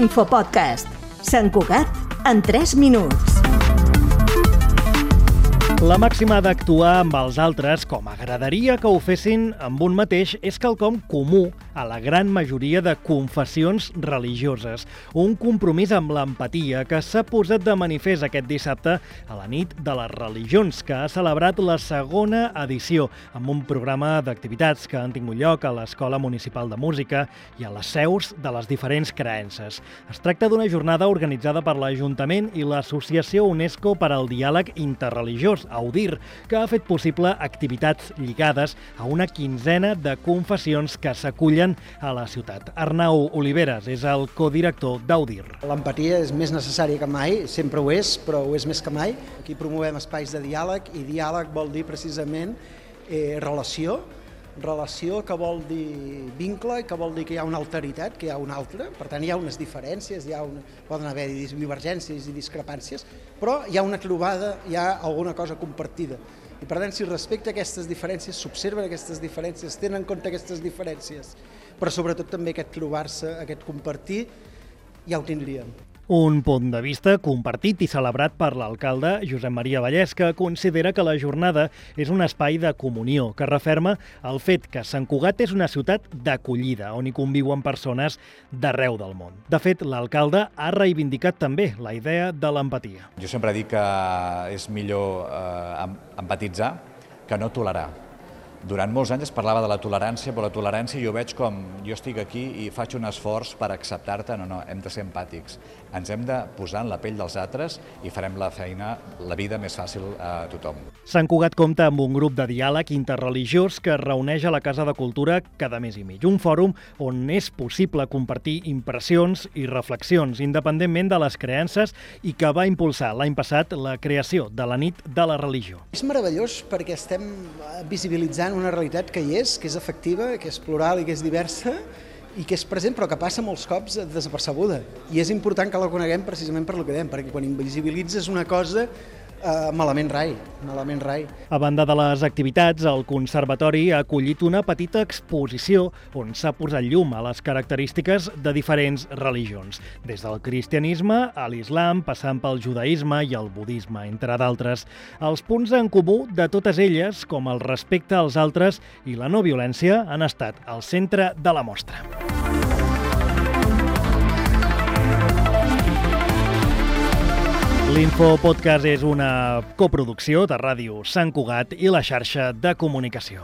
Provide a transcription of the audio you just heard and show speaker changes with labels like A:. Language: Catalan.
A: L'Infopodcast. Sant Cugat en 3 minuts.
B: La màxima d'actuar amb els altres com agradaria que ho fessin amb un mateix és quelcom comú a la gran majoria de confessions religioses. Un compromís amb l'empatia que s'ha posat de manifest aquest dissabte a la nit de les religions, que ha celebrat la segona edició amb un programa d'activitats que han tingut lloc a l'Escola Municipal de Música i a les seus de les diferents creences. Es tracta d'una jornada organitzada per l'Ajuntament i l'Associació UNESCO per al Diàleg Interreligiós, Audir, que ha fet possible activitats lligades a una quinzena de confessions que s'acullen a la ciutat. Arnau Oliveres és el codirector d'Audir.
C: L'empatia és més necessària que mai, sempre ho és, però ho és més que mai. Aquí promovem espais de diàleg i diàleg vol dir precisament eh, relació, relació que vol dir vincle, que vol dir que hi ha una alteritat, que hi ha una altra, per tant hi ha unes diferències, hi ha una, poden haver divergències i discrepàncies, però hi ha una trobada, hi ha alguna cosa compartida. I per tant, si respecta aquestes diferències, s'observen aquestes diferències, tenen en compte aquestes diferències, però sobretot també aquest trobar-se, aquest compartir, ja ho tindríem.
B: Un punt de vista compartit i celebrat per l'alcalde Josep Maria Vallès, que considera que la jornada és un espai de comunió, que referma el fet que Sant Cugat és una ciutat d'acollida, on hi conviuen persones d'arreu del món. De fet, l'alcalde ha reivindicat també la idea de l'empatia.
D: Jo sempre dic que és millor eh, empatitzar que no tolerar durant molts anys es parlava de la tolerància, però la tolerància jo veig com jo estic aquí i faig un esforç per acceptar-te, no, no, hem de ser empàtics. Ens hem de posar en la pell dels altres i farem la feina, la vida més fàcil a tothom.
B: Sant Cugat compta amb un grup de diàleg interreligiós que es reuneix a la Casa de Cultura cada mes i mig. Un fòrum on és possible compartir impressions i reflexions, independentment de les creences, i que va impulsar l'any passat la creació de la nit de la religió.
C: És meravellós perquè estem visibilitzant representant una realitat que hi és, que és efectiva, que és plural i que és diversa i que és present però que passa molts cops desapercebuda. I és important que la coneguem precisament per lo que dèiem, perquè quan invisibilitzes una cosa Uh, malament rai, malament rai.
B: A banda de les activitats, el Conservatori ha acollit una petita exposició on s'ha posat llum a les característiques de diferents religions, des del cristianisme a l'islam, passant pel judaïsme i el budisme, entre d'altres. Els punts en comú de totes elles, com el respecte als altres i la no violència, han estat al centre de la mostra. L'Info Podcast és una coproducció de ràdio Sant Cugat i la xarxa de comunicació.